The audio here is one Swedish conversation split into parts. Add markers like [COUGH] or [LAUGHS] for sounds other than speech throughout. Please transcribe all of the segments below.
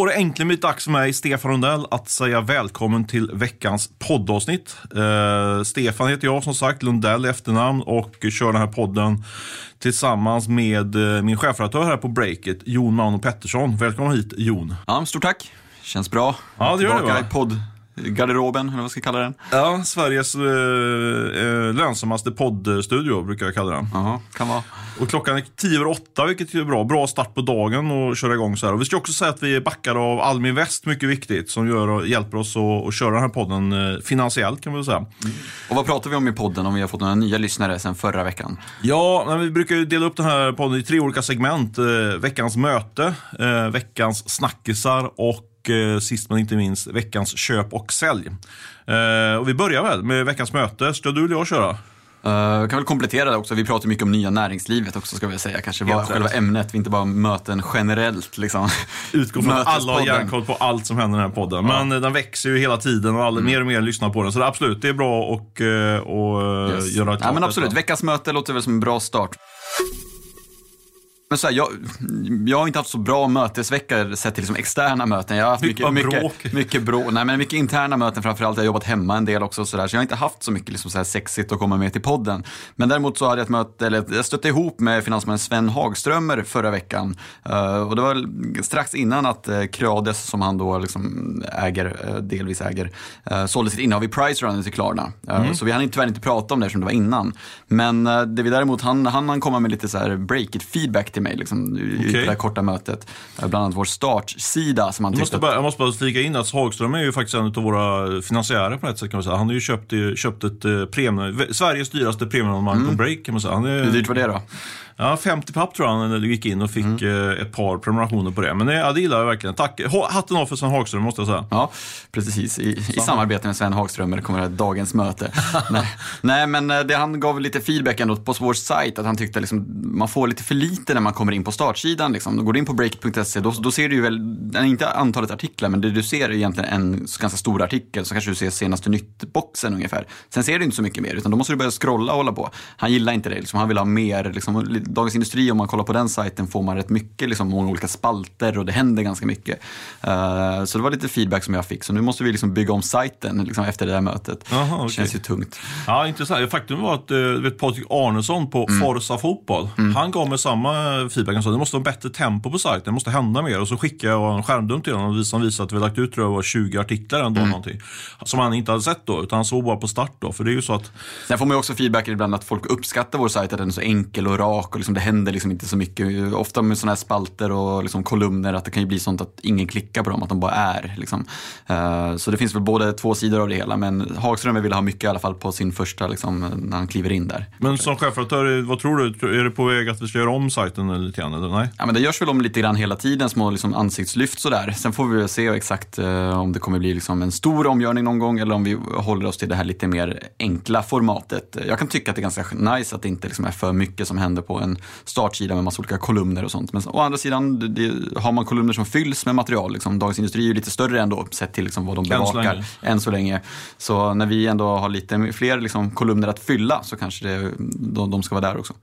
Då är det äntligen dags för mig, Stefan Rundell, att säga välkommen till veckans poddavsnitt. Eh, Stefan heter jag som sagt, Lundell i efternamn och kör den här podden tillsammans med eh, min chefredaktör här på Breakit, Jon Mauno Pettersson. Välkommen hit Jon. Ja, stort tack. Känns bra. Ja, det gör det, va? i podd garderoben, eller vad jag ska kalla den. Ja, Sveriges eh, eh, lönsammaste poddstudio brukar jag kalla den. Ja, kan vara. Och klockan är tio över åtta, vilket är bra. Bra start på dagen och köra igång så här. Och vi ska också säga att vi är backade av Almi Väst, mycket viktigt, som gör hjälper oss att, att köra den här podden eh, finansiellt kan vi väl säga. Och vad pratar vi om i podden om vi har fått några nya lyssnare sen förra veckan? Ja, vi brukar ju dela upp den här podden i tre olika segment. Eh, veckans möte, eh, veckans snackisar och eh, sist men inte minst veckans köp och sälj. Eh, och vi börjar väl med veckans möte. Ska du eller jag köra? Uh, kan väl komplettera det också, vi pratar mycket om nya näringslivet också ska vi säga. Kanske rätt. själva ämnet, inte bara möten generellt liksom. Utgår från att alla har järnkoll på allt som händer i den här podden. Men eh, den växer ju hela tiden och alla, mer och mer lyssnar på den. Så det, absolut, det är bra och, eh, och eh, Yes. göra klart ja, men absolut, detta. veckans möte låter väl som en bra start. Men så här, jag, jag har inte haft så bra mötesveckor sett till liksom externa möten. Jag har haft Mycket mycket, mycket, bråk. mycket, brå, nej, men mycket interna möten framförallt. Jag har jobbat hemma en del också. Så, där, så jag har inte haft så mycket liksom, så här sexigt att komma med till podden. Men däremot så hade jag ett möte, eller jag stötte ihop med finansmannen Sven Hagströmer förra veckan. Eh, och det var strax innan att uh, Creades, som han då liksom äger, eh, delvis äger, uh, sålde sitt innehav i Price Runner till Klarna. Eh, Så vi hann tyvärr inte prata om det som det var innan. Men det vi däremot hann, hann han komma med lite så här break-it feedback till mig liksom, i- i det här korta mötet. Bland annat vår startsida som han Jag måste, bara, jag måste bara flika in att Hagström är ju faktiskt en av våra finansiärer på ett sätt kan man säga. Han har ju köpt, eh, köpt ett eh, premium, Sveriges dyraste premiumabonnemang på Break kan man säga. Han är, hur dyrt var det då? Ja, 50 papp tror jag han gick in och fick Mm. eh, ett par prenumerationer på det. Men det, ja, det gillar jag verkligen. Tack. Ha- Hatten av för Sven Hagström måste jag säga. Ja, precis. I, i samarbete med Sven Hagströmer kommer det dagens möte. [LAUGHS] nej, nej, men eh, det, han gav lite feedback ändå på vår sajt att han tyckte liksom, man får lite för lite när man kommer in på startsidan. Liksom. Då går du in på break.se, då, då ser du ju väl, inte antalet artiklar, men det du ser är egentligen en ganska stor artikel, så kanske du ser senaste nytt-boxen ungefär. Sen ser du inte så mycket mer, utan då måste du börja scrolla och hålla på. Han gillar inte det, liksom. han vill ha mer. Liksom, Dagens Industri, om man kollar på den sajten, får man rätt mycket, liksom, många olika spalter och det händer ganska mycket. Eh, så det var lite feedback som jag fick, så nu måste vi liksom bygga om sajten liksom, efter det här mötet. Jaha, okej. känns ju tungt. Ja, intressant. Faktum var att du vet, Patrik Arnesson på Mm. Forza Fotboll, han gav mig samma feedback. Han sa det måste vara bättre tempo på sajten, det måste hända mer. Och så skickade jag en skärmdump till honom som visade att vi lagt ut tror jag, var 20 artiklar ändå. Mm. Någonting, som han inte hade sett då, utan han såg bara på start då. För det är ju så att Sen får man ju också feedback ibland att folk uppskattar vår sajt, att den är så enkel och rak liksom det händer liksom inte så mycket. Ofta med sådana här spalter och liksom kolumner, att det kan ju bli sånt att ingen klickar på dem, att de bara är. Liksom. Eh, Så det finns väl både två sidor av det hela, men Hagström vill ha mycket i alla fall på sin första, liksom, när han kliver in där. Men som chefredaktör, vad tror du? Är det på väg att vi ska göra om sajten eller lite grann? Eller nej? Ja, men det görs väl om lite grann hela tiden, små liksom ansiktslyft sådär. Sen får vi väl se exakt eh, om det kommer bli liksom en stor omgörning någon gång eller om vi håller oss till det här lite mer enkla formatet. Jag kan tycka att det är ganska nice att det inte liksom är för mycket som händer på en startsida med massa olika kolumner och sånt. Men å andra sidan, det, det, har man kolumner som fylls med material, liksom, Dagens Industri är ju lite större ändå sett till liksom, vad de så bevakar länge. än så länge. Så när vi ändå har lite fler liksom, kolumner att fylla så kanske det, de, de ska vara där också.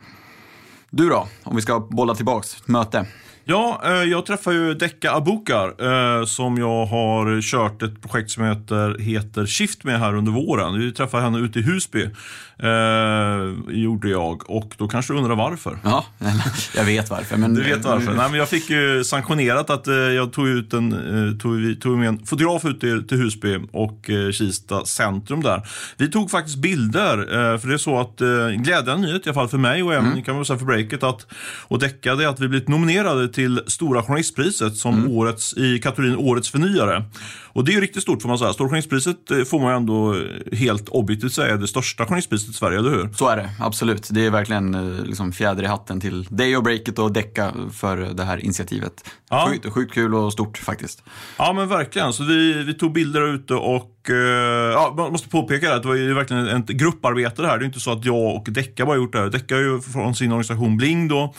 Du då, om vi ska bolla tillbaks, möte. Ja, eh, jag träffar ju Decca Abukar eh, som jag har kört ett projekt som heter, heter Shift med här under våren. Vi träffade henne ute i Husby, eh, gjorde jag. Och då kanske du undrar varför? Ja, jag vet varför. Men Du vet varför? Nej, men jag fick ju sanktionerat att eh, jag tog ut en, tog, tog med en fotograf ut till, till Husby och Kista centrum där. Vi tog faktiskt bilder, för det är så att glädjande nyhet i alla fall för mig och även kan man säga för breaket att, och Decca, det är att vi blivit nominerade till Stora Journalistpriset som årets, i kategorin Årets förnyare. Och det är ju riktigt stort får man säga. Stora Journalistpriset eh, får man ju ändå eh, helt objektivt säga är det största journalistpriset i Sverige, eller hur? Så är det, absolut. Det är verkligen eh, liksom fjäder i hatten till dig och Breakit och Decca för det här initiativet. Ja. Sjukt, sjukt kul och stort faktiskt. Ja men verkligen. Så vi, vi tog bilder ute och ja, man måste påpeka att det var ju verkligen ett grupparbete det här. Det är inte så att jag och Decca bara gjort det här. Decca har ju från sin organisation Bling då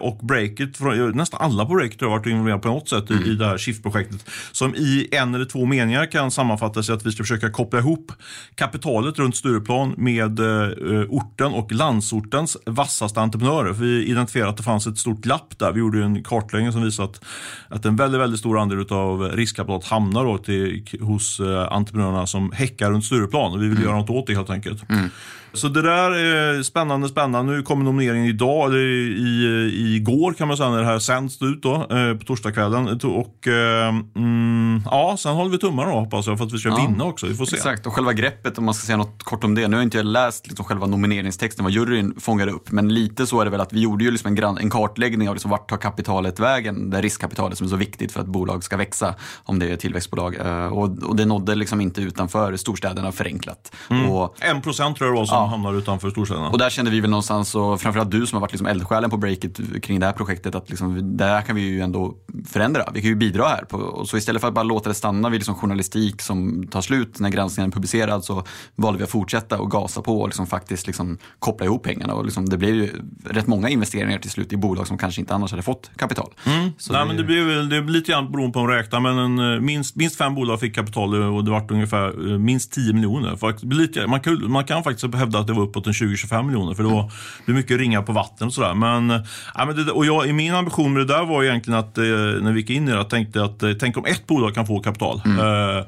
och Breakit, nästan alla på Breakit har varit involverade på något sätt mm. i, i det här Shift-projektet. Som i en eller två meningar kan sammanfattas i att vi ska försöka koppla ihop kapitalet runt Stureplan med eh, orten och landsortens vassaste entreprenörer. För vi identifierade att det fanns ett stort glapp där. Vi gjorde en kartläggning som visade att, att en väldigt, väldigt stor andel av riskkapitalet hamnar då till, hos eh, entreprenörerna som häckar runt Stureplan. Vi vill mm. göra något åt det helt enkelt. Mm. Så det där är spännande, spännande. Nu kommer nomineringen idag, eller i, igår kan man säga när det här sänds ut då, eh, på torsdagskvällen. Och eh, mm, ja, sen håller vi tummarna då hoppas jag för att vi ska ja, vinna också. Vi får se. Exakt, och själva greppet om man ska säga något kort om det. Nu har jag inte läst liksom själva nomineringstexten, vad juryn fångade upp. Men lite så är det väl att vi gjorde ju liksom en, gran, en kartläggning av liksom vart tar kapitalet vägen, det riskkapitalet som är så viktigt för att bolag ska växa, om det är tillväxtbolag. Eh, och, och det nådde liksom inte utanför storstäderna förenklat. Mm. Och, en procent tror jag det var som ja. hamnar utanför storstäderna. Och där kände vi väl någonstans, och framförallt du som har varit liksom eldsjälen på Breakit kring det här projektet, att liksom, där kan vi ju ändå förändra. Vi kan ju bidra här. På, och så istället för att bara låta det stanna vid liksom journalistik som tar slut när granskningen är publicerad så valde vi att fortsätta och gasa på och liksom faktiskt liksom koppla ihop pengarna. Och liksom, det blev ju rätt många investeringar till slut i bolag som kanske inte annars hade fått kapital. Mm. Så Nej, det, men det blev, det blev lite grann beroende på hur man räknar, men en, eh, minst, minst fem bolag fick kapital och det var ungefär eh, minst 10 miljoner. Man kan, man kan faktiskt hävda att det var uppåt en 20-25 miljoner för då blir mycket ringar på vatten och sådär. Men, ja, men det, och jag, min ambition med det där var egentligen att eh, när vi gick in i det, tänkte att eh, tänk om ett bolag kan få kapital. Mm. Eh,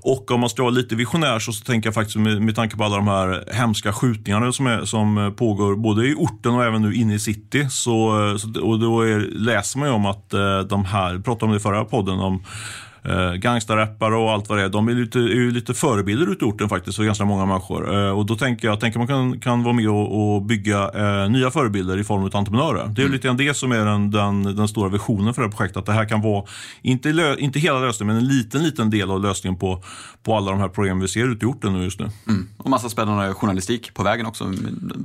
och om man ska vara lite visionär så, så tänker jag faktiskt med, med tanke på alla de här hemska skjutningarna som, är, som pågår både i orten och även nu inne i city. Så, så och då är, läser man ju om att eh, de här, pratade om det i förra podden, om eh, gangsterrappare och allt vad det är. De är, lite, är ju lite förebilder ute i orten faktiskt för ganska många människor. Eh, och då tänker jag, tänker man kan, kan vara med och, och bygga eh, nya förebilder i form av entreprenörer. Det är mm. lite grann det som är den, den, den, stora visionen för det här projektet. Att det här kan vara, inte, lö, inte hela lösningen, men en liten, liten del av lösningen på, på alla de här problemen vi ser ute i orten nu just nu. Mm. Och massa spännande journalistik på vägen också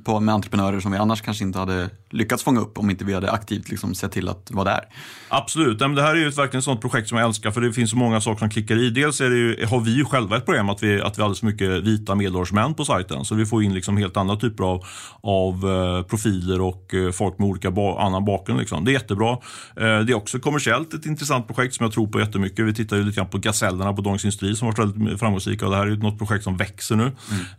på, med entreprenörer som vi annars kanske inte hade lyckats fånga upp om inte vi hade aktivt liksom sett till att vara där. Absolut, det här är ju verkligen ett sånt projekt som jag älskar för det finns så många saker som klickar i. Dels är det ju, har vi ju själva ett problem att vi, att vi har alldeles för mycket vita medelålders män på sajten. Så vi får in liksom helt andra typer av, av uh, profiler och uh, folk med olika ba annan bakgrund. Liksom. Det är jättebra. Uh, det är också kommersiellt ett intressant projekt som jag tror på jättemycket. Vi tittar ju lite grann på Gazellerna på Dagens Industri som har varit väldigt framgångsrika. Och det här är ju något projekt som växer nu.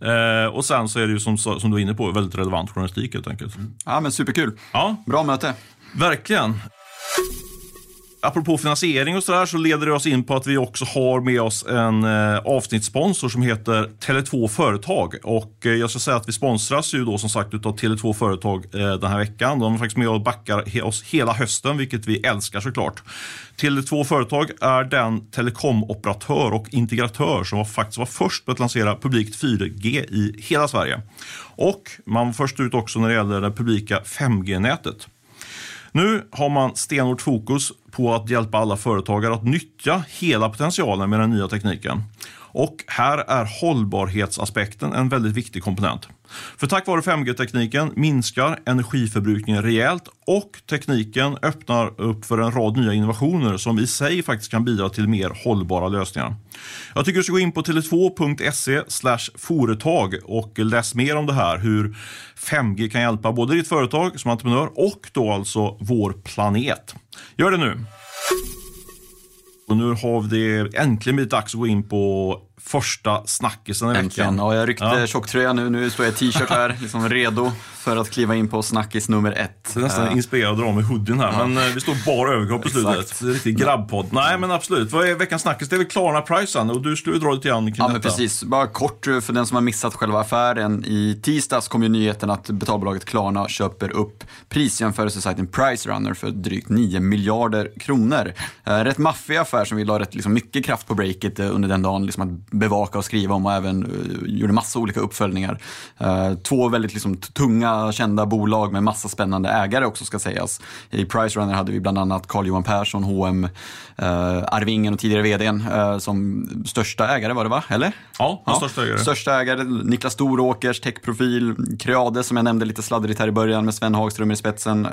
Mm. och sen så är det ju som, som du är inne på väldigt relevant journalistik helt enkelt. Mm. Ja men superkul. Ja. Bra möte. Verkligen apropå finansiering och sådär så leder det oss in på att vi också har med oss en eh, avsnittssponsor som heter Tele2 Företag. Och eh, jag ska säga att vi sponsras ju då som sagt utav Tele2 Företag eh, den här veckan. De är faktiskt med och backar he oss hela hösten, vilket vi älskar såklart. Tele2 Företag är den telekomoperatör och integratör som var, faktiskt var först med att lansera publikt 4G i hela Sverige. Och man var först ut också när det gäller det publika 5G-nätet. Nu har man stenhårt fokus på att hjälpa alla företagare att nyttja hela potentialen med den nya tekniken. Och här är hållbarhetsaspekten en väldigt viktig komponent. För tack vare 5G-tekniken minskar energiförbrukningen rejält och tekniken öppnar upp för en rad nya innovationer som i sig faktiskt kan bidra till mer hållbara lösningar. Jag tycker du ska gå in på tele2.se företag och läs mer om det här, hur 5G kan hjälpa både ditt företag som entreprenör och då alltså vår planet. Gör det nu! Och nu har det äntligen blivit dags att gå in på första snackisen i veckan. Ja, jag ryckte ja. tjocktröjan nu. Nu står jag i t-shirt här, [LAUGHS] liksom redo för att kliva in på snackis nummer ett. Det är nästan uh. inspirerad att dra med hoodien här, ja. men uh, vi står bara överkropp på slutet. Riktigt grabbpodd. Nej, men absolut. Vad är veckans snackis? Det är väl Klarna-prisen och du skulle dra lite grann kring Ja, detta. men precis. Bara kort eh, för den som har missat själva affären. I tisdags kom ju nyheten att betalbolaget Klarna köper upp prisjämförelsesajten Pricerunner för drygt 9 miljarder kronor. Rätt maffig affär som vi la rätt liksom, mycket kraft på breaket under den dagen. Liksom, att bevaka och skriva om och även uh, gjorde massa olika uppföljningar. Uh, två väldigt liksom, tunga, kända bolag med massa spännande ägare också ska sägas. I Pricerunner hade vi bland annat Carl-Johan Persson, H&M, Arvingen och tidigare vdn som största ägare var det va? Eller? Ja, ja. största ägare. Största ägare, Niklas Storåkers, techprofil, Creade som jag nämnde lite sladdrigt här i början med Sven Hagström i spetsen,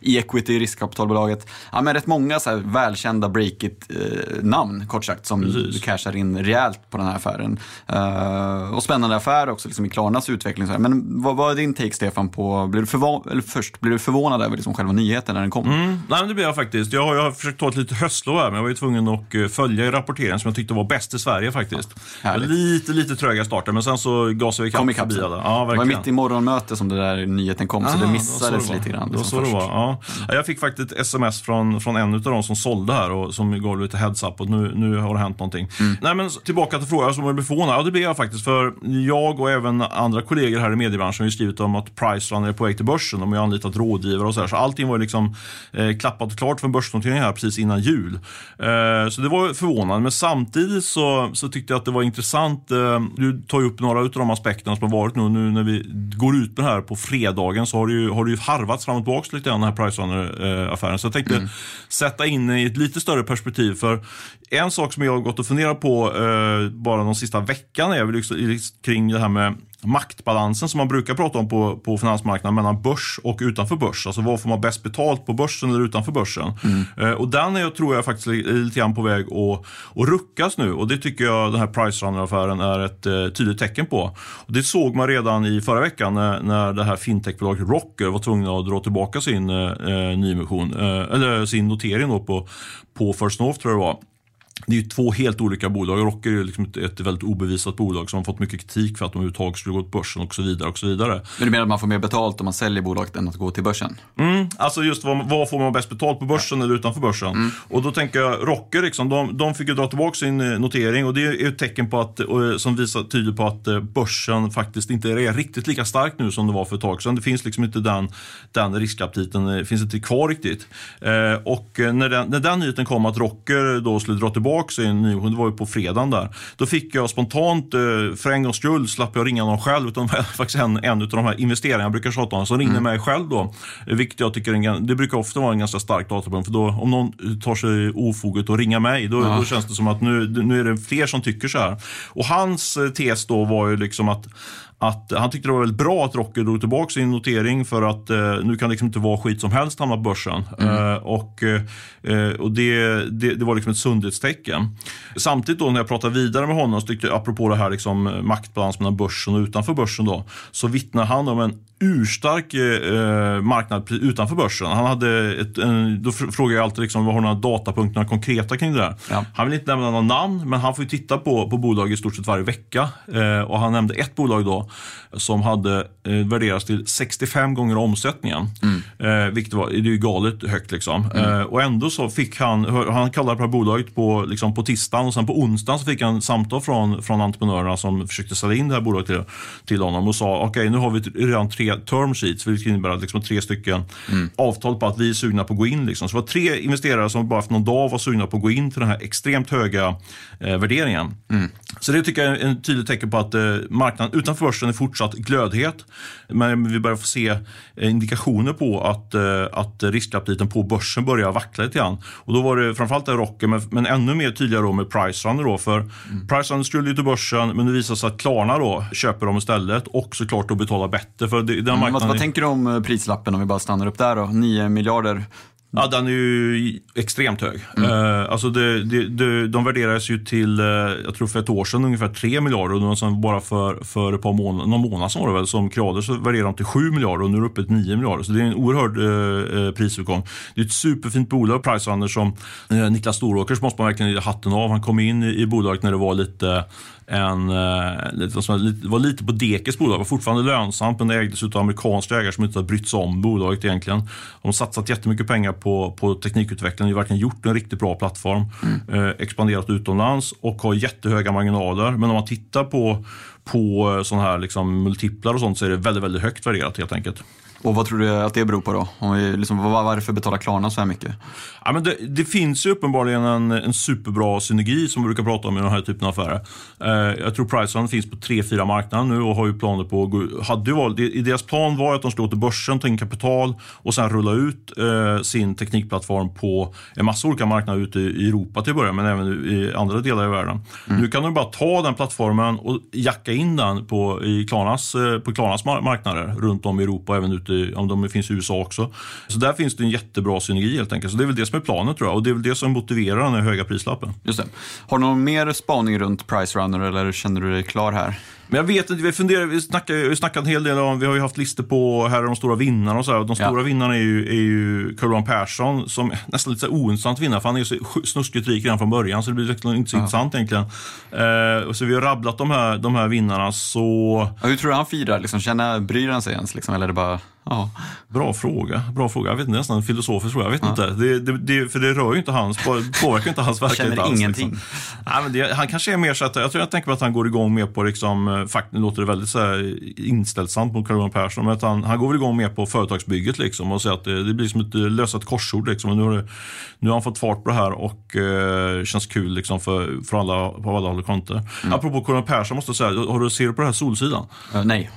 E-equity, riskkapitalbolaget. Ja, men rätt många så välkända breakit-namn kort sagt som Precis. cashar in rejält på den den här affären. Uh, och spännande affär också liksom i Klarnas utveckling. Men vad, vad är din take Stefan på, blev du förvånad, eller först, blev du förvånad över liksom själva nyheten när den kom? Mm, nej, det blev jag faktiskt. Jag har, jag har försökt ta ett litet höstlov här, men jag var ju tvungen att eh, följa i rapporteringen som jag tyckte var bäst i Sverige faktiskt. Lite, lite tröga starter, men sen så gasade vi ikapp förbi alla. Ja, det var mitt i morgonmöte som det där nyheten kom, ah, så det missades lite grann. Liksom, så det var. Ja. Jag fick faktiskt ett sms från, från en av dem som sålde här och som gav lite heads-up och nu, nu har det hänt någonting. Mm. Nej, men tillbaka till frågan som jag blev förvånad. Ja, det blev jag faktiskt. För jag och även andra kollegor här i mediebranschen har skrivit om att Pricerunner är på väg till börsen. De har anlitat rådgivare och så här. Så allting var liksom eh, klappat och klart för en börsnotering här precis innan jul. Eh, så det var förvånande. Men samtidigt så, så tyckte jag att det var intressant. Eh, du tar ju upp några av de aspekterna som har varit nu. Nu när vi går ut med det här på fredagen så har det ju, har det ju harvats fram och tillbaka lite grann den här Pricerunner-affären. Så jag tänkte mm. sätta in i ett lite större perspektiv. För en sak som jag har gått och funderat på eh, bara de sista veckan är väl liksom, kring det här med maktbalansen som man brukar prata om på, på finansmarknaden mellan börs och utanför börs. Alltså vad får man bäst betalt på börsen eller utanför börsen? Mm. Eh, och den är, tror jag faktiskt är lite grann på väg att, att ruckas nu och det tycker jag den här Pricerunner-affären är ett eh, tydligt tecken på. Och det såg man redan i förra veckan när, när det här fintechbolaget Rocker var tvungna att dra tillbaka sin eh, eh nyemission, eh, eller sin notering då på, på First North tror jag det var det är ju två helt olika bolag. Rocker är liksom ett, ett väldigt obevisat bolag som har fått mycket kritik för att de överhuvudtaget skulle gå till börsen och så vidare. och så vidare. Men du menar att man får mer betalt om man säljer bolaget än att gå till börsen? Mm, alltså just vad, vad får man bäst betalt på börsen ja. eller utanför börsen? Mm. Och då tänker jag Rocker, liksom, de, de fick ju dra tillbaka sin eh, notering och det är ett tecken på att, som visar tydligt på att eh, börsen faktiskt inte är riktigt lika stark nu som det var för ett tag sedan. Det finns liksom inte den, den riskaptiten, det finns inte kvar riktigt. Eh, och när den, när den nyheten kom att Rocker då skulle dra tillbaka sin nyemission, det var ju på fredagen där. Då fick jag spontant, eh, för en gångs skull slapp jag ringa någon själv, utan [LAUGHS] faktiskt en, en av de här investerarna jag brukar tjata om, som ringde mm. mig själv då. Vilket jag tycker, en, det brukar ofta vara en ganska stark datapunkt, för då om någon tar sig ofoget att ringa mig, då, ja. då känns det som att nu, nu är det fler som tycker så här. Och hans eh, tes då var ju liksom att att han tyckte det var väldigt bra att Rocker drog tillbaka sin notering för att eh, nu kan det liksom inte vara skit som helst hamna på börsen. Mm. Eh, och eh, och det, det, det, var liksom ett sundhetstecken. Samtidigt då när jag pratade vidare med honom, så tyckte apropå det här liksom, maktbalans mellan börsen och utanför börsen, då, så vittnar han om en urstark eh, marknad utanför börsen. Han hade ett, en, då frågar jag alltid liksom, vad har några datapunkter konkreta kring det där. Ja. Han vill inte nämna några namn, men han får titta på, på bolag i stort sett varje vecka. Eh, och han nämnde ett bolag då som hade eh, värderats till 65 gånger omsättningen. Mm. Eh, vilket var, det är ju galet högt liksom. Mm. Eh, och ändå så fick han, han kallade det här bolaget på, liksom på tisdagen och sen på onsdagen så fick han samtal från, från entreprenörerna som försökte sälja in det här bolaget till, till honom och sa okej okay, nu har vi redan tre term sheets, vilket innebär att liksom tre stycken mm. avtal på att vi är sugna på att gå in. Liksom. Så det var tre investerare som bara för någon dag var sugna på att gå in till den här extremt höga eh, värderingen. Mm. Så det tycker jag är en tydligt tecken på att eh, marknaden utanför börsen är fortsatt glödhet. Men vi börjar få se eh, indikationer på att, eh, att riskaptiten på börsen börjar vackla lite grann. Och då var det framförallt det Rocker, men, men ännu mer tydligare då med Pricerunner. Då, för mm. Pricerunner skulle ju till börsen, men det visade sig att Klarna då köper dem istället och såklart då betalar bättre. För det, den mm, vad, vad tänker du om eh, prislappen om vi bara stannar upp där då? 9 miljarder Ja, den är ju extremt hög. Mm. Uh, alltså det, det, det, de värderades ju till, uh, jag tror för ett år sedan, ungefär 3 miljarder. Och sen bara för, för ett par månader, någon månad sedan var det väl, som Creader så värderade de till 7 miljarder och nu är det uppe till 9 miljarder. Så det är en oerhörd uh, prisuppgång. Det är ett superfint bolag, Pricehandel, som Niklas Storåkers måste man verkligen hatten av. Han kom in i, i bolaget när det var lite en, eh, det var lite på Dekes bolag, var fortfarande lönsamt men det ägdes av amerikanska ägare som inte har brytt sig om bolaget egentligen. De har satsat jättemycket pengar på, på teknikutveckling, de har verkligen gjort en riktigt bra plattform, mm. eh, expanderat utomlands och har jättehöga marginaler. Men om man tittar på, på eh, sådana här liksom multiplar och sånt så är det väldigt, väldigt högt värderat helt enkelt. Och vad tror du att det beror på då? Om vi, liksom, varför betalar Klarna så här mycket? Ja, men det, det finns ju uppenbarligen en, en, superbra synergi som vi brukar prata om i den här typen av affärer. Eh, jag tror Priceline finns på tre, fyra marknader nu och har ju planer på att gå hade ju varit, deras plan var att de skulle gå till börsen, ta in kapital och sen rulla ut eh, sin teknikplattform på en massa olika marknader ute i Europa till början, men även i andra delar i världen. Mm. Nu kan de bara ta den plattformen och jacka in den på, i Klarnas, eh, på Klarnas marknader runt om i Europa även ute ute, om de finns i USA också. Så där finns det en jättebra synergi helt enkelt. Så det är väl det som är planen tror jag. Och det är väl det som motiverar den här höga prislappen. Just det. Har du någon mer spaning runt Price Runner eller känner du dig klar här? Men jag vet inte, vi funderar, vi snackar, vi snackar en hel del om, vi har ju haft listor på här är de stora vinnarna och så här. De stora ja. vinnarna är ju, är ju Carl Persson som nästan lite så ointressant vinnare för han är ju så snuskigt rik redan från början så det blir liksom inte så ja. intressant egentligen. Eh, så vi har rabblat de här, de här vinnarna så... Ja, hur tror du han firar? Liksom, känner, bryr han sig ens liksom, eller är det bara Ja. Bra fråga. Bra fråga. Jag vet inte, nästan en filosofisk fråga. Jag vet ja. inte. Det, det, det, för det rör ju inte hans, påverkar inte hans verklighet alls. ingenting. Liksom. Nej, men det, han kanske är mer så att, jag tror jag tänker på att han går igång mer på, liksom, eh, faktiskt låter det väldigt så här, inställsamt mot Carl Persson, men att han, han går väl igång mer på företagsbygget liksom och säger att det, det blir som ett lösat korsord. Liksom. Och nu, har det, nu har han fått fart på det här och eh, känns kul liksom, för, för alla, på alla håll och kanter. Mm. Apropå Carl Persson måste jag säga, har du, ser du på det här Solsidan? Uh, nej.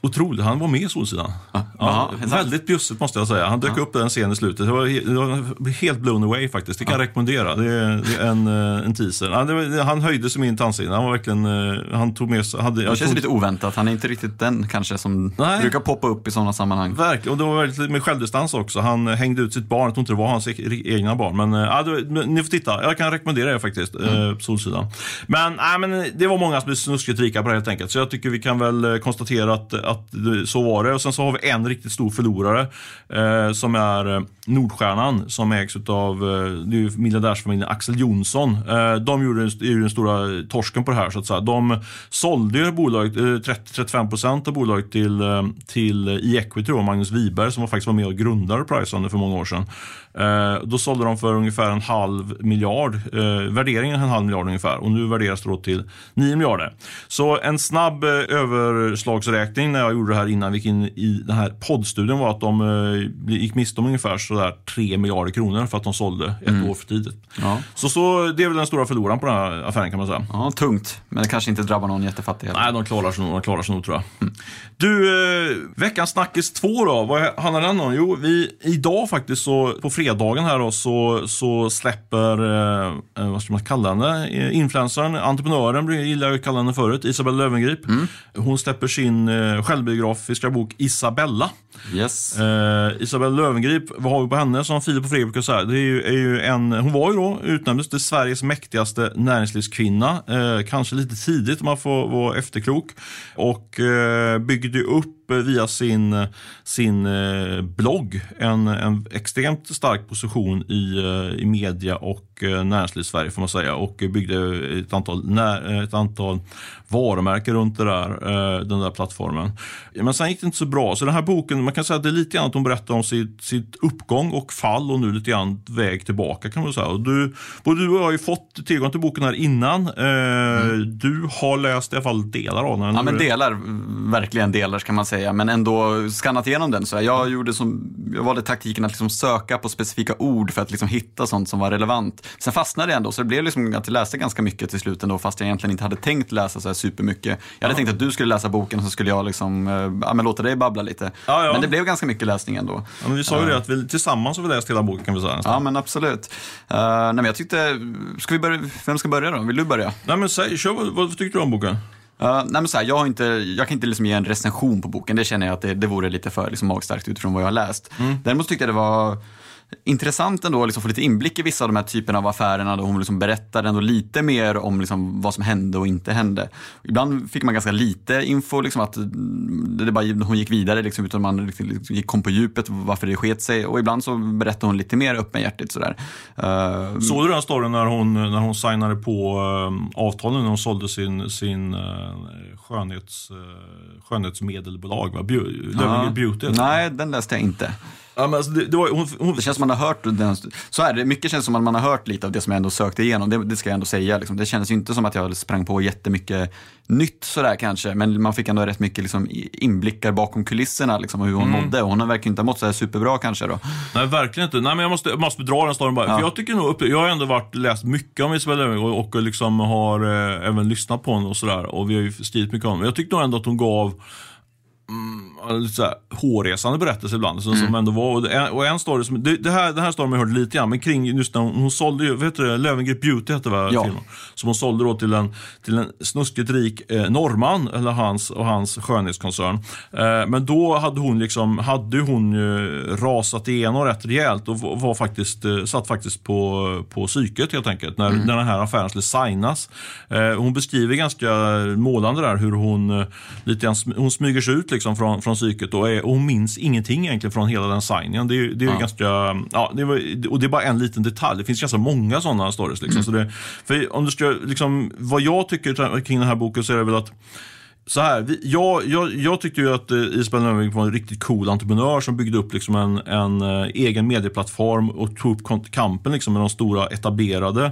Otroligt, han var med i Solsidan. Ja, ja, väldigt bjussigt måste jag säga. Han dök ja. upp den scenen i slutet. Det var, helt blown away faktiskt. Det kan jag rekommendera. Det är, det är en, eh, en teaser. Han, det, han höjde sig min tandsida. Han var verkligen, eh, han tog med sig... Hade, det känns tog... lite oväntat. Han är inte riktigt den kanske som Nej. brukar poppa upp i sådana sammanhang. Verkligen, och det var väldigt med självdistans också. Han hängde ut sitt barn. Jag tror inte det var hans e-, egna barn. Men, eh, ja, det, ni får titta. Jag kan rekommendera det faktiskt. Mm. Solsidan. Men, nej, men det var många som blev snuskigt rika på det helt enkelt. Så jag tycker vi kan väl konstatera att, att så var det. Och sen så har vi en riktigt stor förlorare eh, som är eh, Nordstjärnan som ägs av eh, miljardärsfamiljen Axel Jonsson. Eh, de gjorde är ju den stora torsken på det här så att säga. De sålde ju bolaget, eh, 30–35 procent av bolaget till, till E-equity, Magnus Wiberg som faktiskt var med och grundade Priceon för många år sedan. Då sålde de för ungefär en halv miljard. Värderingen en halv miljard ungefär och nu värderas det då till 9 miljarder. Så en snabb överslagsräkning när jag gjorde det här innan vi gick in i den här poddstudien var att de gick miste om ungefär sådär 3 miljarder kronor för att de sålde ett mm. år för tidigt. Ja. Så, så det är väl den stora förloraren på den här affären kan man säga. Ja, tungt, men det kanske inte drabbar någon jättefattig. Nej, de klarar sig nog, de klarar sig nog tror jag. Mm. Du, eh, veckans snackis 2 då, vad handlar den om? Jo, vi, idag faktiskt så på fredagen här då, så, så släpper, eh, eh vad ska man kalla henne, eh, influencern, entreprenören gillar jag att kalla henne förut, Isabella Löwengrip. Mm. Hon släpper sin eh, självbiografiska bok Isabella. Yes. Eh, Isabella Löwengrip, vad har vi på henne som Filip och Fredrik brukar säga? Det är ju, är ju en, hon var ju då utnämndes till Sveriges mäktigaste näringslivskvinna. Eh, kanske lite tidigt om man får vara efterklok. Och eh, byggde upp via sin, sin eh, blogg en, en extremt stark position i, eh, i media och eh, näringslivssverige får man säga och byggde ett antal, ett antal varumärken runt det där, den där plattformen. Men sen gick det inte så bra. Så den här boken, man kan säga att det är lite grann att hon berättar om sitt, sitt uppgång och fall och nu lite grann väg tillbaka kan man säga. Och du, både du och jag har ju fått tillgång till boken här innan. Mm. Du har läst i alla fall delar av den. Ja, men delar, verkligen delar ska man säga säga, men ändå skannat igenom den. Så jag, gjorde som, jag valde taktiken att liksom söka på specifika ord för att liksom hitta sånt som var relevant. Sen fastnade jag ändå, så det blev liksom att jag läste ganska mycket till slut ändå, fast jag egentligen inte hade tänkt läsa så här supermycket. Jag hade ja. tänkt att du skulle läsa boken och så skulle jag liksom, eh, ja, men låta dig babbla lite. Ja, ja. Men det blev ganska mycket läsning ändå. Men vi sa ju det, att vi tillsammans har vi läst hela boken kan vi säga. Nästan. Ja, men absolut. Uh, nej, men jag tyckte, ska vi börja, vem ska börja då? Vill du börja? Nej, men säg, kör, vad, vad tyckte du om boken? Uh, nej men så här, jag, har inte, jag kan inte liksom ge en recension på boken. Det känner jag att det, det vore lite för liksom magstarkt utifrån vad jag har läst. Mm. Däremot tyckte jag det var intressant ändå att liksom få lite inblick i vissa av de här typerna av affärerna då hon liksom berättar ändå lite mer om liksom vad som hände och inte hände. Ibland fick man ganska lite info, liksom att det bara, hon gick vidare liksom, utan man liksom kom på djupet varför det sket sig och ibland så berättade hon lite mer öppenhjärtigt sådär. Uh, Såg du den storyn när hon, när hon signade på uh, avtalen när hon sålde sin, sin uh, skönhets, uh, skönhetsmedelbolag, va? Beauty? Nej, den läste jag inte. Ja, men alltså det, det, var, hon, hon... det känns som man har hört den, så är det, mycket känns som att man har hört lite av det som jag ändå sökte igenom, det, det ska jag ändå säga. Liksom. Det kändes ju inte som att jag sprang på jättemycket nytt sådär kanske, men man fick ändå rätt mycket liksom, inblickar bakom kulisserna liksom, och hur hon mm. mådde. Och hon verkar inte ha mått så superbra kanske då. Nej, verkligen inte. Nej, men jag måste, jag måste dra den storyn bara. Ja. För jag tycker nog, jag har ändå varit, läst mycket om Isabella Löwengrip och, och liksom har eh, även lyssnat på henne och sådär. Och vi har ju skrivit mycket om henne. Jag tyckte nog ändå att hon gav lite här, hårresande berättelse ibland. Så, Som ändå var, och en, och en story som, det, det här, den här storyn har jag hört lite grann, men kring just när hon, hon sålde ju, vad heter det, Löwengrip Beauty hette va, Ja. filmen? Som hon sålde då till en, till en snuskigt rik eh, norrman, eller hans och hans skönhetskoncern. Eh, men då hade hon liksom, hade hon ju rasat igenom rätt rejält och var, faktiskt, eh, satt faktiskt på, på psyket helt enkelt, när, när den här affären skulle signas. Eh, hon beskriver ganska målande där hur hon eh, lite grann, hon smyger sig ut liksom från, från psyket och, är, och hon minns ingenting egentligen från hela den signingen. Det, är- det är Ja. ganska, ja, det var, och det är bara en liten detalj. Det finns ganska många sådana stories. Liksom. Så det, för om du ska, liksom, vad jag tycker kring den här boken så är det väl att så här, vi, jag, jag, jag tyckte ju att eh, Isabel Löwengrip var en riktigt cool entreprenör som byggde upp liksom en, en eh, egen medieplattform och tog upp kampen liksom med de stora etablerade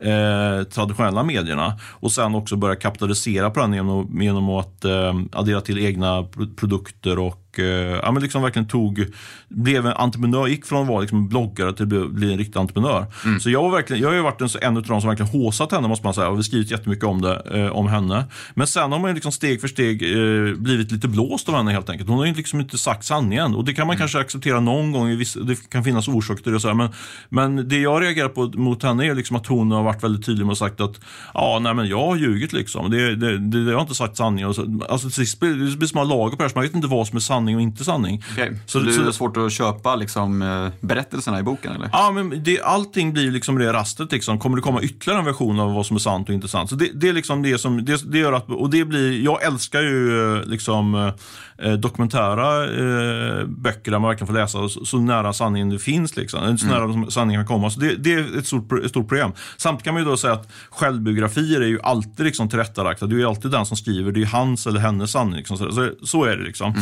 eh, traditionella medierna. Och sen också börja kapitalisera på den genom, genom att eh, addera till egna produkter och eh, ja, men liksom verkligen tog, blev en entreprenör, gick från att vara liksom bloggare till att bli, en riktig entreprenör. Så jag, var verkligen, jag har ju varit en, en av de som verkligen håsat henne måste man säga och vi har skrivit jättemycket om det, eh, om henne. Men sen har man liksom steg för steg eh, blivit lite blåst av henne helt enkelt. Hon har ju liksom inte sagt sanningen och det kan man kanske acceptera någon gång, vissa, det kan finnas orsaker till det och så här, men, men det jag reagerar på mot henne är liksom att hon har varit väldigt tydlig med och sagt att ja, nej men jag har ljugit liksom. Det, det, det, jag har inte sagt sanningen. Och så, alltså, till sist blir det blir som att lager på det här, så man vet inte vad som är sanning och inte sanning. Okej, Så- Så, det är svårt att köpa liksom, eh, berättelserna i boken eller? Ja, men det, allting blir liksom det rastet. Liksom. Kommer det komma ytterligare en version av vad som är sant och inte sant? Så det, det är liksom det som, det, det gör att, och det blir, jag älskar ju eh, liksom eh, dokumentära eh, böcker där man verkligen får läsa så, så nära sanningen det finns. Liksom. Så nära som sanningen kan komma. Så det, det är ett stort, ett stort problem. Samtidigt kan man ju då säga att självbiografier är ju alltid liksom tillrättalagda. Det är ju alltid den som skriver, det är hans eller hennes sanning. Liksom. Så, så, så är det liksom.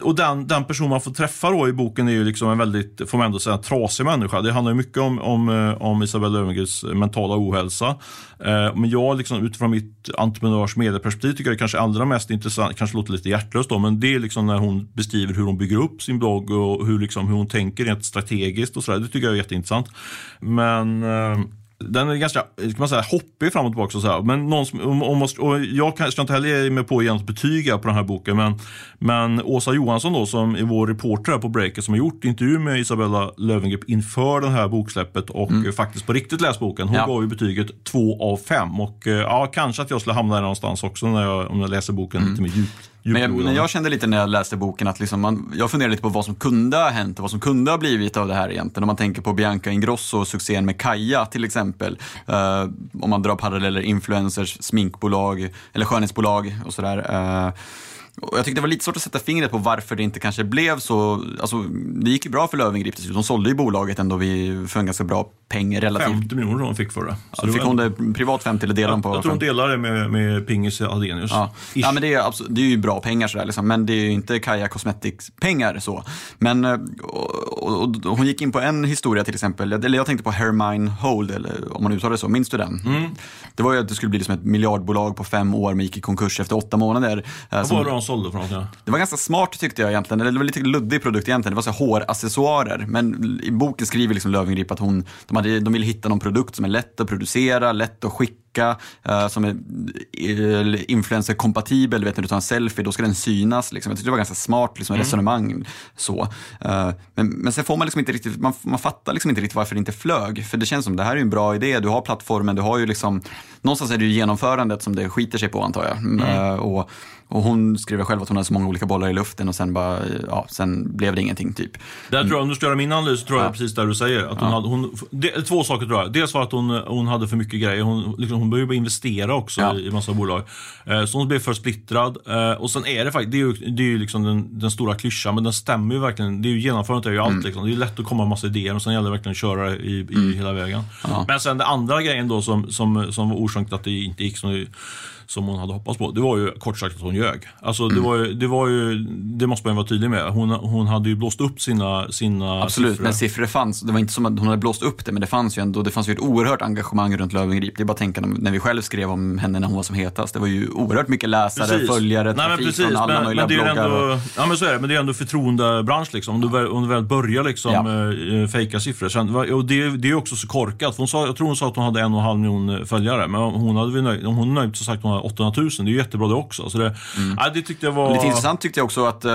Och den, den person man får träffa då i boken är ju liksom en väldigt, får man ändå säga, trasig människa. Det handlar mycket om, om, eh, om Isabel Löwengrips mentala ohälsa. Eh, Men jag liksom, utifrån mitt entreprenörs medieperspektiv tycker jag det kanske allra mest intressant, kanske låter lite hjärtlöst då, men det är liksom när hon beskriver hur hon bygger upp sin blogg och hur, liksom, hur hon tänker rent strategiskt och sådär. Det tycker jag är jätteintressant. Men eh, den är ganska kan man säga, hoppig fram och tillbaka. Och så här. Men någon som, om, om, och jag ska inte heller ge mig på att ge något betyg här på den här boken. Men, men Åsa Johansson då, som är vår reporter här på Breaket som har gjort intervju med Isabella Löwengrip inför det här boksläppet och eh, faktiskt på riktigt läst boken. Hon Ja. gav ju betyget 2 av 5. Och eh, ja, kanske att jag skulle hamna där någonstans också när jag, om jag läser boken lite mer djupt. Men jag, men jag kände lite när jag läste boken att liksom man, jag funderade lite på vad som kunde ha hänt och vad som kunde ha blivit av det här egentligen. Om man tänker på Bianca Ingrosso och succén med Kaja till exempel. Eh, om man drar paralleller, influencers, sminkbolag eller skönhetsbolag och sådär. Eh, och jag tyckte det var lite svårt att sätta fingret på varför det inte kanske blev så. Alltså, det gick ju bra för Löwengrip till slut. De sålde ju bolaget ändå vid, för en ganska bra peng relativt. 50 miljoner hon fick för det. Så det fick hon det privat 50 eller delade de på Jag tror hon 50? delar det med, med Pingis Aldenius. Ja. ja, men det är, absolut, det är ju bra pengar sådär liksom, men det är ju inte Kaja Cosmetics-pengar så. Men, eh, och, och, och hon gick in på en historia till exempel, eller jag tänkte på Hermine Hold, eller om man uttalar det så, minns du den? Mm. Det var ju att det skulle bli liksom ett miljardbolag på fem år, men gick i konkurs efter åtta månader. Eh, som- sålde för något? Ja? det var ganska smart tyckte jag egentligen, eller det var lite luddig produkt egentligen. Det var så här håraccessoarer. Men i boken skriver liksom Löwengrip att hon, de, hade, de ville hitta någon produkt som är lätt att producera, lätt att skicka, eh, som är eh, influencer-kompatibel. Vet när du tar en selfie, då ska den synas. Liksom. Jag tyckte det var ganska smart liksom, resonemang. Så. Eh, men, men sen får man liksom inte riktigt, man, man fattar liksom inte riktigt varför det inte flög. För det känns som det här är en bra idé, du har plattformen, du har ju liksom, någonstans är det ju genomförandet som det skiter sig på antar jag. Eh, och, och hon skriver själv att hon hade så många olika bollar i luften och sen bara, ja, sen blev det ingenting typ. Där tror jag, om du ska göra min analys, så tror jag precis där du säger. Att hon hade, hon, det, två saker tror jag. Dels var att hon, hon hade för mycket grejer. Hon, liksom, hon började investera också Ja. i, massa bolag. Eh, så hon blev för splittrad. Eh, och sen är det faktiskt, det är ju, det är ju liksom den, den stora klyschan, men den stämmer ju verkligen. Det är ju genomförandet är ju allt. Liksom. Det är lätt att komma med massa idéer och sen gäller det verkligen att köra i, i hela vägen. Men sen den andra grejen då som, som, som var orsaken till att det inte gick som det som hon hade hoppats på. Det var ju kort sagt att hon ljög. Alltså, det, var ju, det var ju, det måste man vara tydlig med. Hon, hon hade ju blåst upp sina, sina Absolut, siffror. men siffror fanns. Det var inte som att hon hade blåst upp det, men det fanns ju ändå, det fanns ju ett oerhört engagemang runt Löwengrip. Det är bara att tänka om- när vi själv skrev om henne när hon var som hetast. Det var ju oerhört mycket läsare, Precis. följare, Nej, men trafik precis, från alla men, möjliga men det är bloggar. ändå, Ja men så är det, men det är ändå förtroendebransch liksom. Om du väl, om du väl börjar liksom Ja. ja. fejka siffror. Sen, och det, det är också så korkat. Hon sa, jag tror hon sa att hon hade en och en halv miljon följare. Men hon hade om hon är nöjd så sagt hon 800, 800 000. Det är ju jättebra det också. Så det, mm. ja, det tyckte jag var... Lite intressant tyckte jag också att uh,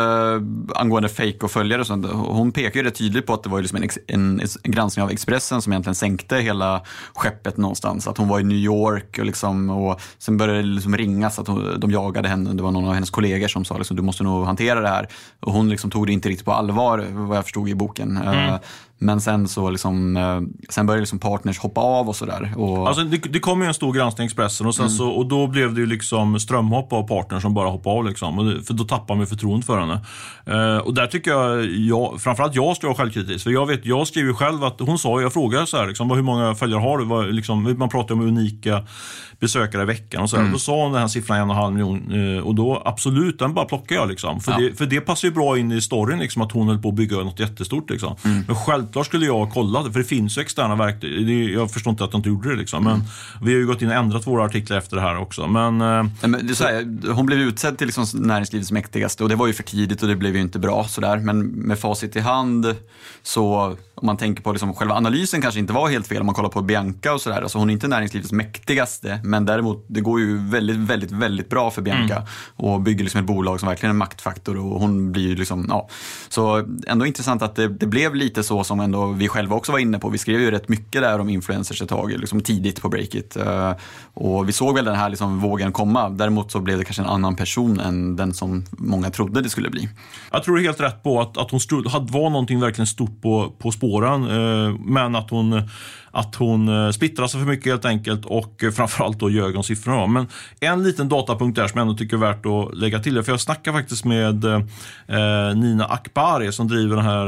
angående fake och följare, så, hon pekar ju rätt tydligt på att det var liksom en, en, en, granskning av Expressen som egentligen sänkte hela skeppet någonstans. Att hon var i New York och, liksom, och sen började det liksom ringas att hon, de jagade henne. Det var någon av hennes kollegor som sa liksom, du måste nog hantera det här. Och hon liksom tog det inte riktigt på allvar vad jag förstod i boken. Mm. Men sen så liksom, eh, sen började liksom partners hoppa av och sådär. Och... Alltså det, det kom ju en stor granskning i Expressen och, sen mm. så, och då blev det ju liksom strömhopp av partners som bara hoppade av. Liksom. Det, för då tappade man förtroende för henne. Uh, och där tycker jag, jag framförallt jag ska vara självkritisk. För jag vet, jag skrev ju själv att, hon sa, jag frågade så här, liksom, hur många följare har du? Vad, liksom, man pratar om unika besökare i veckan och så. Mm. Då sa hon den här siffran en och en halv miljon uh, och då absolut, den bara plockar jag. Liksom. För, ja. det, för det passar ju bra in i storyn, liksom, att hon höll på att bygga något jättestort. Liksom. Mm. Men självklart skulle jag kolla det, för det finns ju externa verktyg. Jag förstår inte att de inte gjorde det. Liksom. Men vi har ju gått in och ändrat våra artiklar efter det här också. Men, eh, men det är här, hon blev utsedd till liksom näringslivets mäktigaste och det var ju för tidigt och det blev ju inte bra. Sådär. Men med facit i hand så om man tänker på liksom, själva analysen kanske inte var helt fel om man kollar på Bianca och sådär. Alltså hon är inte näringslivets mäktigaste men däremot det går ju väldigt, väldigt, väldigt bra för Bianca mm. och bygger liksom ett bolag som verkligen är en maktfaktor och hon blir ju liksom, ja. Så ändå intressant att det, det, blev lite så som ändå vi själva också var inne på. Vi skrev ju rätt mycket där om influencers ett tag, liksom tidigt på Breakit. Eh, och vi såg väl den här liksom vågen komma. Däremot så blev det kanske en annan person än den som många trodde det skulle bli. Jag tror helt rätt på att, att hon stod, var någonting verkligen stort på, på spåren. Eh, men att hon att hon eh, splittrar splittrade sig för mycket helt enkelt och eh, framförallt då ljög om siffrorna. Men en liten datapunkt där som jag ändå tycker är värt att lägga till. För jag snackade faktiskt med eh, eh, Nina Akbari som driver den här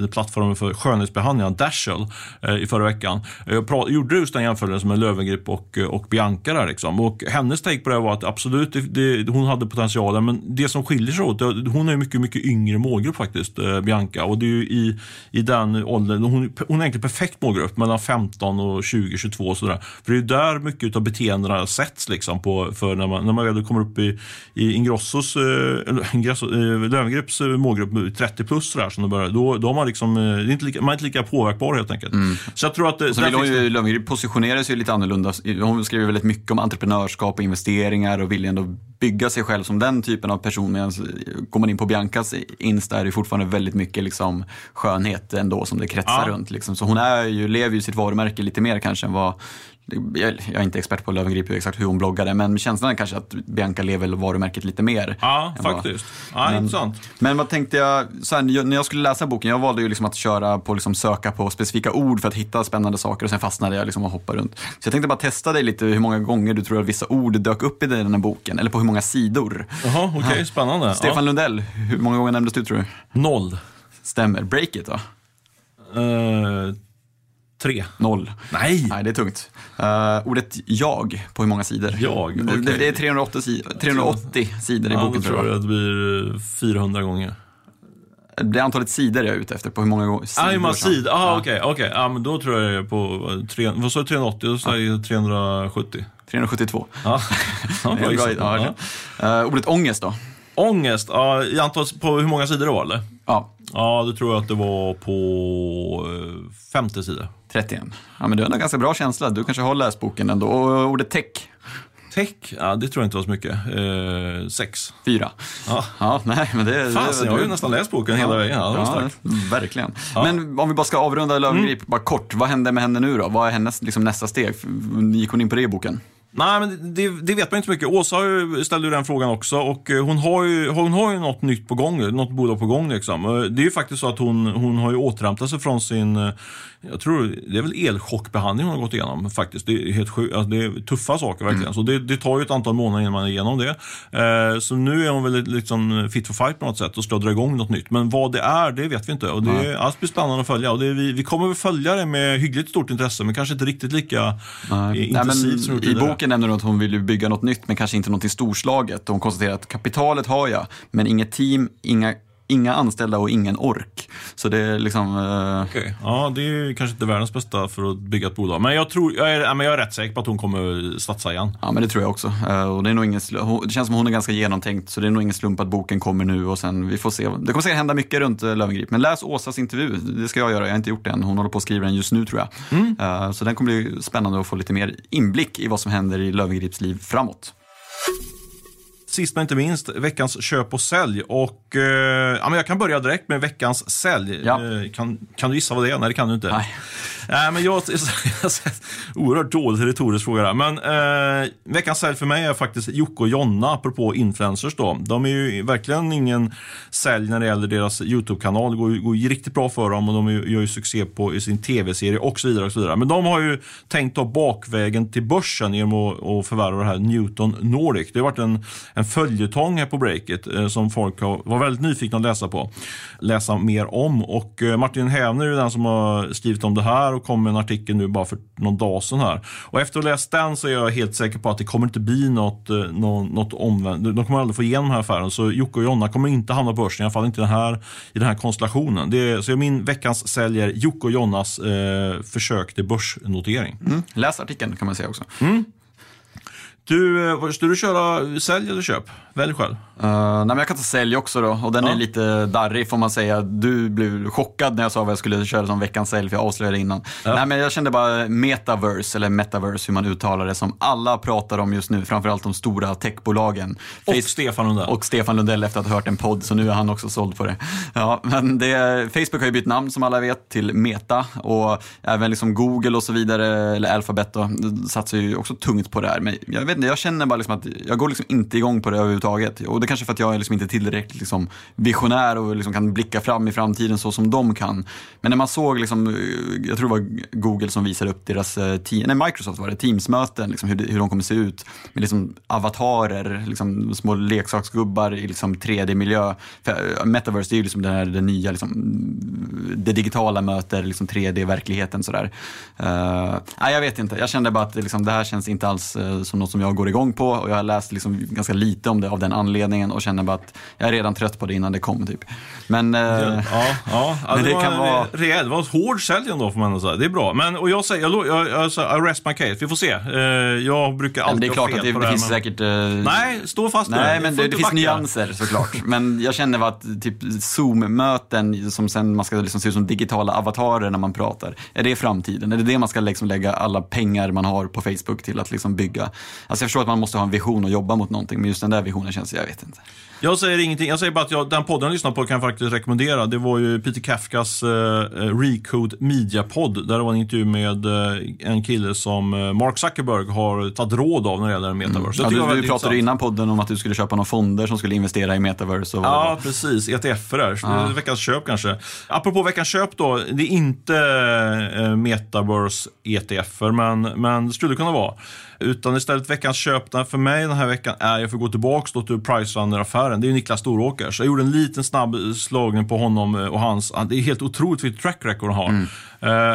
eh, plattformen för skönhetsbehandlingar, Dashel, eh, i förra veckan. Jag prat, gjorde just den jämförelsen med Löwengrip och, och Bianca där liksom. Och hennes take på det var att absolut, det, det, hon hade potentialen men det som skiljer sig åt, hon är mycket, mycket yngre målgrupp faktiskt, eh, Bianca. Och det är ju i, i den åldern, hon, hon är egentligen perfekt målgrupp mellan 15 och 20, 22 och sådär. För det är där mycket av beteendena sätts liksom på, för när man, när man väl kommer upp i, i Ingrossos, eh, [LAUGHS] Ingrosso, eh, eh, målgrupp 30 plus sådär, som börjar, då, då har man liksom, det är inte lika, man är inte lika påverkbar helt enkelt. Mm. Så jag tror att... Vill hon ju, positionerar sig lite annorlunda. Hon skriver väldigt mycket om entreprenörskap och investeringar och vill ändå bygga sig själv som den typen av person. Medan går man in på Biancas Insta är det fortfarande väldigt mycket liksom skönhet ändå som det kretsar ja. runt. Liksom. Så hon är ju, lever ju sitt varumärke lite mer kanske än vad jag är inte expert på Löwengrip exakt hur hon bloggade, men känslan är kanske att Bianca lever varumärket lite mer. Ja, faktiskt. Ja, men, intressant. Men vad tänkte jag, så här, när jag skulle läsa boken, jag valde ju liksom att köra på liksom söka på specifika ord för att hitta spännande saker och sen fastnade jag liksom och hoppade runt. Så jag tänkte bara testa dig lite hur många gånger du tror att vissa ord dök upp i den här boken, eller på hur många sidor. Jaha, okej, okay, spännande. Stefan ja. Lundell, hur många gånger nämndes du tror du? Noll. Stämmer. Break it då? Uh... Tre. Noll. Nej! Nej, det är tungt. Uh, ordet jag, på hur många sidor? Jag? Okay. Det, det, är 380, si 380 sidor i ja, boken tror jag. jag det blir 400 gånger. Det är antalet sidor jag är ute efter, på hur många sidor. Ah, hur många sidor? Ah, okej. Okay, okay. ah, men då tror jag jag är på, tre, vad sa du, 380? Då sa jag 370. 372. [LAUGHS] Ja. [LAUGHS] ja, bra, ja. Uh, ordet ångest då? Ångest? Ja, i antal, på hur många sidor det var eller? Ja. Ja, det tror jag att det var på 50 eh, sidor. 31. Ja, men du har en ganska bra känsla. Du kanske har läst boken ändå. Och ordet tech? Tech? Ja, det tror jag inte var så mycket. Eh, sex. Fyra. Ja. ja, nej, men det... Fasen, jag har ju nästan läst boken hela vägen. Ja, ja verkligen. Ja. Men om vi bara ska avrunda Löwengrip, mm. bara kort. Vad hände med henne nu då? Vad är hennes liksom, nästa steg? Gick hon in på det i boken? Nej, men det, det, vet man inte så mycket. Åsa ställde ju den frågan också och eh, hon har ju, hon har ju något nytt på gång, något bolag på gång. Liksom. Det är ju faktiskt så att hon, hon har ju återhämtat sig från sin eh, jag tror det är väl elchockbehandling hon har gått igenom faktiskt. Det är helt sjukt. Alltså, det är tuffa saker verkligen. Mm. Så det, det, tar ju ett antal månader innan man är igenom det. Eh, så nu är hon väl liksom fit for fight på något sätt och ska dra igång något nytt. Men vad det är, det vet vi inte. Och det är, allt blir spännande att följa. Och det vi, vi kommer väl följa det med hyggligt stort intresse, men kanske inte riktigt lika Nej. intensivt som I boken nämner att hon vill bygga något nytt, men kanske inte något storslaget. Hon konstaterar att kapitalet har jag, men inget team, inga inga anställda och ingen ork. Så det är liksom... Eh... Okay. Ja, det är kanske inte världens bästa för att bygga ett bolag. Men jag, tror, jag, är, men jag är rätt säker på att hon kommer satsa igen. Ja, men det tror jag också. Uh, och det, är nog ingen, det känns som att hon är ganska genomtänkt, så det är nog ingen slump att boken kommer nu och sen vi får se. Det kommer säkert hända mycket runt uh, Löwengrip. Men läs Åsas intervju, det ska jag göra. Jag har inte gjort det än. Hon håller på att skriva den just nu tror jag. Mm. Uh, så den kommer bli spännande att få lite mer inblick i vad som händer i Lövengrips liv framåt. Sist men inte minst, veckans köp och sälj. Och, eh, ja, men jag kan börja direkt med veckans sälj. Ja. Eh, kan, kan du gissa vad det är? Nej, det kan du inte. Nej. Nej, men jag, [LAUGHS] oerhört dålig retorisk fråga där. Men eh, veckans sälj för mig är faktiskt Jocke och Jonna, apropå influencers. Då. De är ju verkligen ingen sälj när det gäller deras YouTube-kanal. Det går, går ju riktigt bra för dem och de är ju- gör ju succé på i sin tv-serie och så vidare. Och så vidare. Men de har ju tänkt ta bakvägen till börsen genom att, att förvärva det här Newton Nordic. Det har varit en, en följetong här på breaket eh, som folk var väldigt nyfikna att läsa på. Läsa mer om. Och eh, Martin Hävner är den som har skrivit om det här och kom med en artikel nu bara för någon dag sedan här. Och efter att ha läst den så är jag helt säker på att det kommer inte bli något, eh, nå- något omvänt. De kommer aldrig få igenom den här affären. Så Jocke och Jonna kommer inte hamna på börsen, i alla fall inte den här, i den här konstellationen. Är, så min veckans säljer Jocke och Jonnas eh, försök till börsnotering. Mm. Läs artikeln kan man säga också. Du, eh, ska du köra sälj eller köp? Välj själv. Uh, nej, men jag kan ta sälj också då och den Ja. är lite darrig får man säga. Du blev chockad när jag sa vad jag skulle köra som veckans sälj för jag avslöjade innan. Nej, men jag kände bara metaverse, eller metaverse hur man uttalar det, som alla pratar om just nu. Framförallt de stora techbolagen. Och Face- Stefan Lundell. och Stefan Lundell efter att ha hört en podd, så nu är han också såld på det. Ja, men det, Facebook har ju bytt namn som alla vet till Meta och även liksom Google och så vidare, eller Alphabet då, satsar ju också tungt på det här. Men jag vet inte, jag känner bara liksom att jag går liksom inte igång på det överhuvudtaget. Och det är kanske för att jag är liksom inte tillräckligt liksom visionär och liksom kan blicka fram i framtiden så som de kan. Men när man såg, liksom, jag tror det var Google som visade upp deras, eh, nej Microsoft var det, Teams-möten, liksom hur, hur de kommer se ut med liksom avatarer, liksom små leksaksgubbar i liksom 3D-miljö. För, eh, Metaverse är ju liksom det, här, det nya, liksom, det digitala möter liksom 3D-verkligheten. Sådär. Uh, nej, jag vet inte, jag kände bara att det, liksom, det här känns inte alls som något som jag går igång på och jag har läst liksom, ganska lite om det av den anledningen och känner bara att jag är redan trött på det innan det kom. Typ. Men eh, Ja, ja. ja Men det var kan vara- rejäl, det var en hård sälj ändå får man säga. Det är bra. Men, och jag säger, jag, jag, jag, jag, rest my case. Vi får se. Eh, jag brukar alltid det är klart att det, det finns men... säkert... Nej, stå fast Nej, men det, det finns nyanser såklart. Men jag känner att typ Zoom-möten som sen man ska liksom se ut som digitala avatarer när man pratar. Är det framtiden? Är det det man ska liksom lägga alla pengar man har på Facebook till att liksom bygga? Alltså jag förstår att man måste ha en vision och jobba mot någonting, men just den där visionen känns, jag vet inte. Jag säger ingenting. Jag säger bara att jag, den podden jag lyssnade på kan jag faktiskt rekommendera. Det var ju Peter Kafkas eh, Recode Media-podd. Där det var en intervju med eh, en kille som eh, Mark Zuckerberg har tagit råd av när det gäller metaverse. Jag Ja, det du, du pratade innan podden om att du skulle köpa några fonder som skulle investera i metaverse. Och Ja, precis. ETF där. Det är veckans köp kanske. Apropå veckans köp då. Det är inte eh, Metaverse ETF, men, men det skulle kunna vara. Utan istället veckans köp för mig den här veckan är, jag får gå tillbaka då till Pricerunner-affären, det är ju Niklas Storåker. Så jag gjorde en liten snabb slagning på honom och hans, det är helt otroligt vilket track record han har. Mm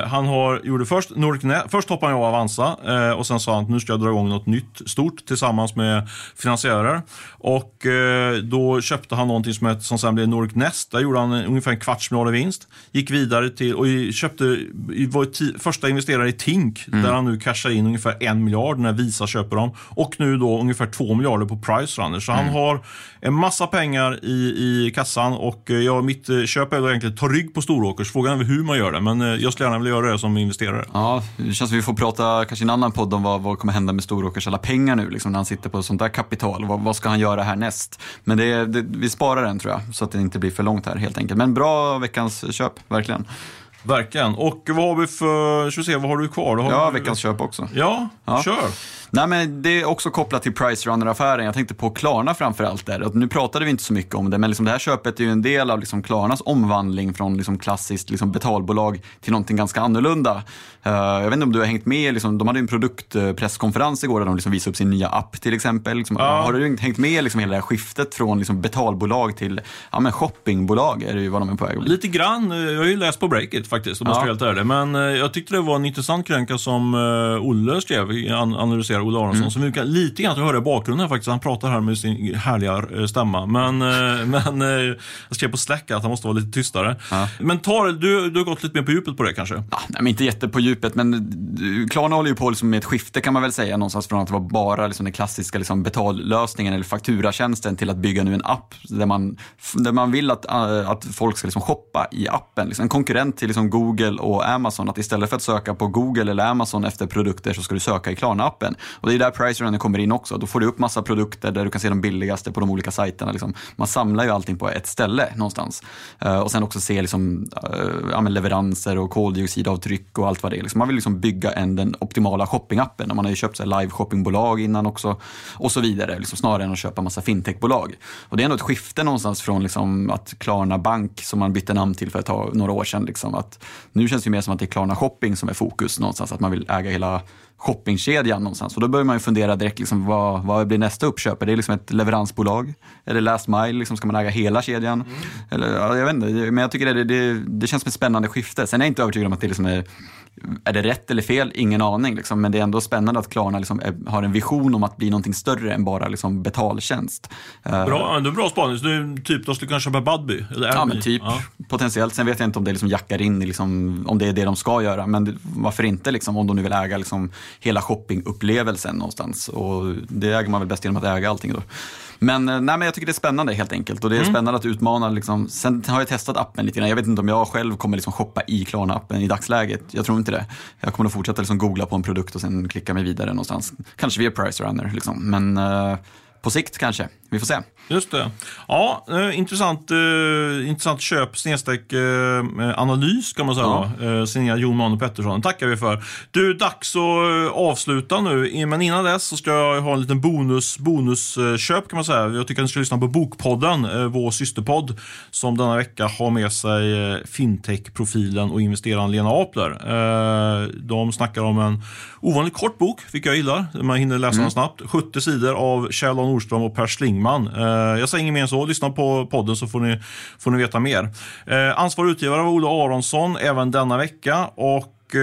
han har, gjorde först, Nordic Net, först hoppade han av Avanza eh, och sen sa han att nu ska jag dra igång något nytt stort tillsammans med finansiärer. Och eh, då köpte han någonting som, som sen blev Nordic Nest. Där gjorde han ungefär en kvarts miljard i vinst. Gick vidare till och köpte, var första investerare i Tink där han nu cashar in ungefär en miljard när Visa köper dem. Och nu då ungefär två miljarder på Pricerunner. Så han har en massa pengar i, i kassan och eh, jag, mitt eh, köp är egentligen att ta rygg på Storåkers. Frågan är hur man gör det, men eh, jag skulle gärna vilja göra det som investerare. Ja, det känns som vi får prata kanske i en annan podd om vad, vad kommer hända med Storåkers alla pengar nu, liksom, när han sitter på sånt där kapital. Vad, vad ska han göra härnäst? Men det, det, vi sparar den tror jag, så att det inte blir för långt här helt enkelt. Men bra veckans köp, verkligen. Verkligen. Och vad har vi för, ska vi se, vad har du kvar? Har Ja, du, veckans köp också. Ja, Ja. kör. Nej, men det är också kopplat till Pricerunner-affären. Jag tänkte på Klarna framför allt där. Och nu pratade vi inte så mycket om det, men liksom det här köpet är ju en del av liksom Klarnas omvandling från liksom klassiskt liksom betalbolag till någonting ganska annorlunda. Eh, jag vet inte om du har hängt med, liksom, de hade ju en produktpresskonferens igår där de liksom visade upp sin nya app till exempel. Liksom, Ja. Har du hängt med liksom hela det här skiftet från liksom betalbolag till ja, men shoppingbolag? Är det ju vad de är på väg. Lite grann. eh, Jag har ju läst på breaket faktiskt, om jag ska vara helt ärlig. Men eh, jag tyckte det var en intressant krönika som eh, Olle skrev, an- analyserar Olle Aronsson. Mm. Som vi kan, lite grann att höra i bakgrunden här faktiskt. Han pratar här med sin härliga eh, stämma. Men, eh, [LAUGHS] men eh, jag skrev på Slack att han måste vara lite tystare. Men tar, du, du har gått lite mer på djupet på det kanske? Ja, nej, men inte jätte på djupet, men Klarna håller ju på liksom med ett skifte kan man väl säga någonstans från att det var bara liksom den klassiska liksom betallösningen eller fakturatjänsten till att bygga nu en app där man, där man vill att, att folk ska liksom shoppa i appen. Liksom en konkurrent till liksom som Google och Amazon att istället för att söka på Google eller Amazon efter produkter så ska du söka i Klarna-appen. Och det är där Pricerunner kommer in också. Då får du upp massa produkter där du kan se de billigaste på de olika sajterna. Liksom. Man samlar ju allting på ett ställe någonstans. Uh, och sen också se liksom, uh, leveranser och koldioxidavtryck och allt vad det är. Liksom. Man vill liksom bygga en, den optimala shoppingappen. Man har ju köpt live shoppingbolag innan också och så vidare. Liksom, snarare än att köpa massa fintechbolag. Och det är ändå ett skifte någonstans från liksom, att Klarna Bank som man bytte namn till för ett tag, några år sedan. Liksom, att nu känns det mer som att det är Klarna Shopping som är fokus någonstans. Att man vill äga hela shoppingkedjan någonstans. Och då börjar man ju fundera direkt, liksom, vad, vad blir nästa uppköp? Är det liksom ett leveransbolag? Är det last mile? Liksom, ska man äga hela kedjan? Mm. Eller, ja, jag vet inte, men jag tycker det, det, det känns som ett spännande skifte. Sen är jag inte övertygad om att det liksom är är det rätt eller fel? Ingen aning. Liksom. Men det är ändå spännande att Klarna liksom är, har en vision om att bli någonting större än bara liksom, betaltjänst. Eh, bra, är bra spaning. Så du, typ, de skulle kunna köpa Budbee? Eller ja, men typ. Ja. Potentiellt. Sen vet jag inte om det liksom jackar in i, liksom, om det är det de ska göra. Men varför inte, liksom, om de nu vill äga liksom, hela shoppingupplevelsen någonstans. Och det äger man väl bäst genom att äga allting då. Men, eh, nej, men jag tycker det är spännande helt enkelt. Och det är mm. spännande att utmana. Liksom. Sen har jag testat appen lite grann. Jag vet inte om jag själv kommer liksom shoppa i Klarna-appen i dagsläget. Jag tror inte det. Jag kommer att fortsätta liksom googla på en produkt och sen klicka mig vidare någonstans. Kanske via Price Runner. Liksom. Men uh, på sikt kanske. Vi får se. Just det. Ja, eh, intressant, eh, intressant köp snedstreck eh, analys kan man säga. Ja. Eh, signerad Jon Manuel Pettersson. tackar vi för. Du, dags att eh, avsluta nu. Men innan dess så ska jag ha en liten bonus, bonusköp kan man säga. Jag tycker att ni ska lyssna på Bokpodden, eh, vår systerpodd, som denna vecka har med sig eh, fintech-profilen och investeraren Lena Apler. De snackar om en ovanligt kort bok, vilket jag gillar. Man hinner läsa mm. den snabbt. 70 sidor av Kjell Nordström och Per Schlingman. Eh, jag säger inget mer än så. Lyssna på podden så får ni, får ni veta mer. Eh, ansvarig utgivare var Olle Aronsson även denna vecka. Och eh,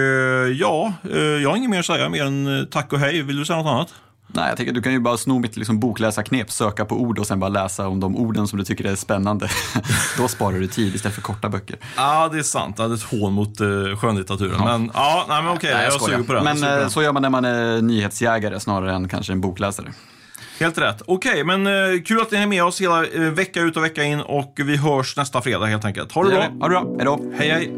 ja, jag har inget mer att säga mer än tack och hej. Vill du säga något annat? Nej, jag tänker du kan ju bara sno mitt liksom, bokläsarknep, söka på ord och sen bara läsa om de orden som du tycker är spännande. [LAUGHS] Då sparar du tid istället för korta böcker. Ja, det är sant. Det är ett hån mot skönlitteraturen. Ja. Men, ja, nej, men okej, nej, jag, jag suger på den. Men så gör man när man är nyhetsjägare snarare än kanske en bokläsare. Helt rätt. Okej, men eh, kul att ni är med oss hela eh, vecka ut och vecka in och vi hörs nästa fredag helt enkelt. Ha det, det bra. Ha det bra. Hej då. Hej, hej.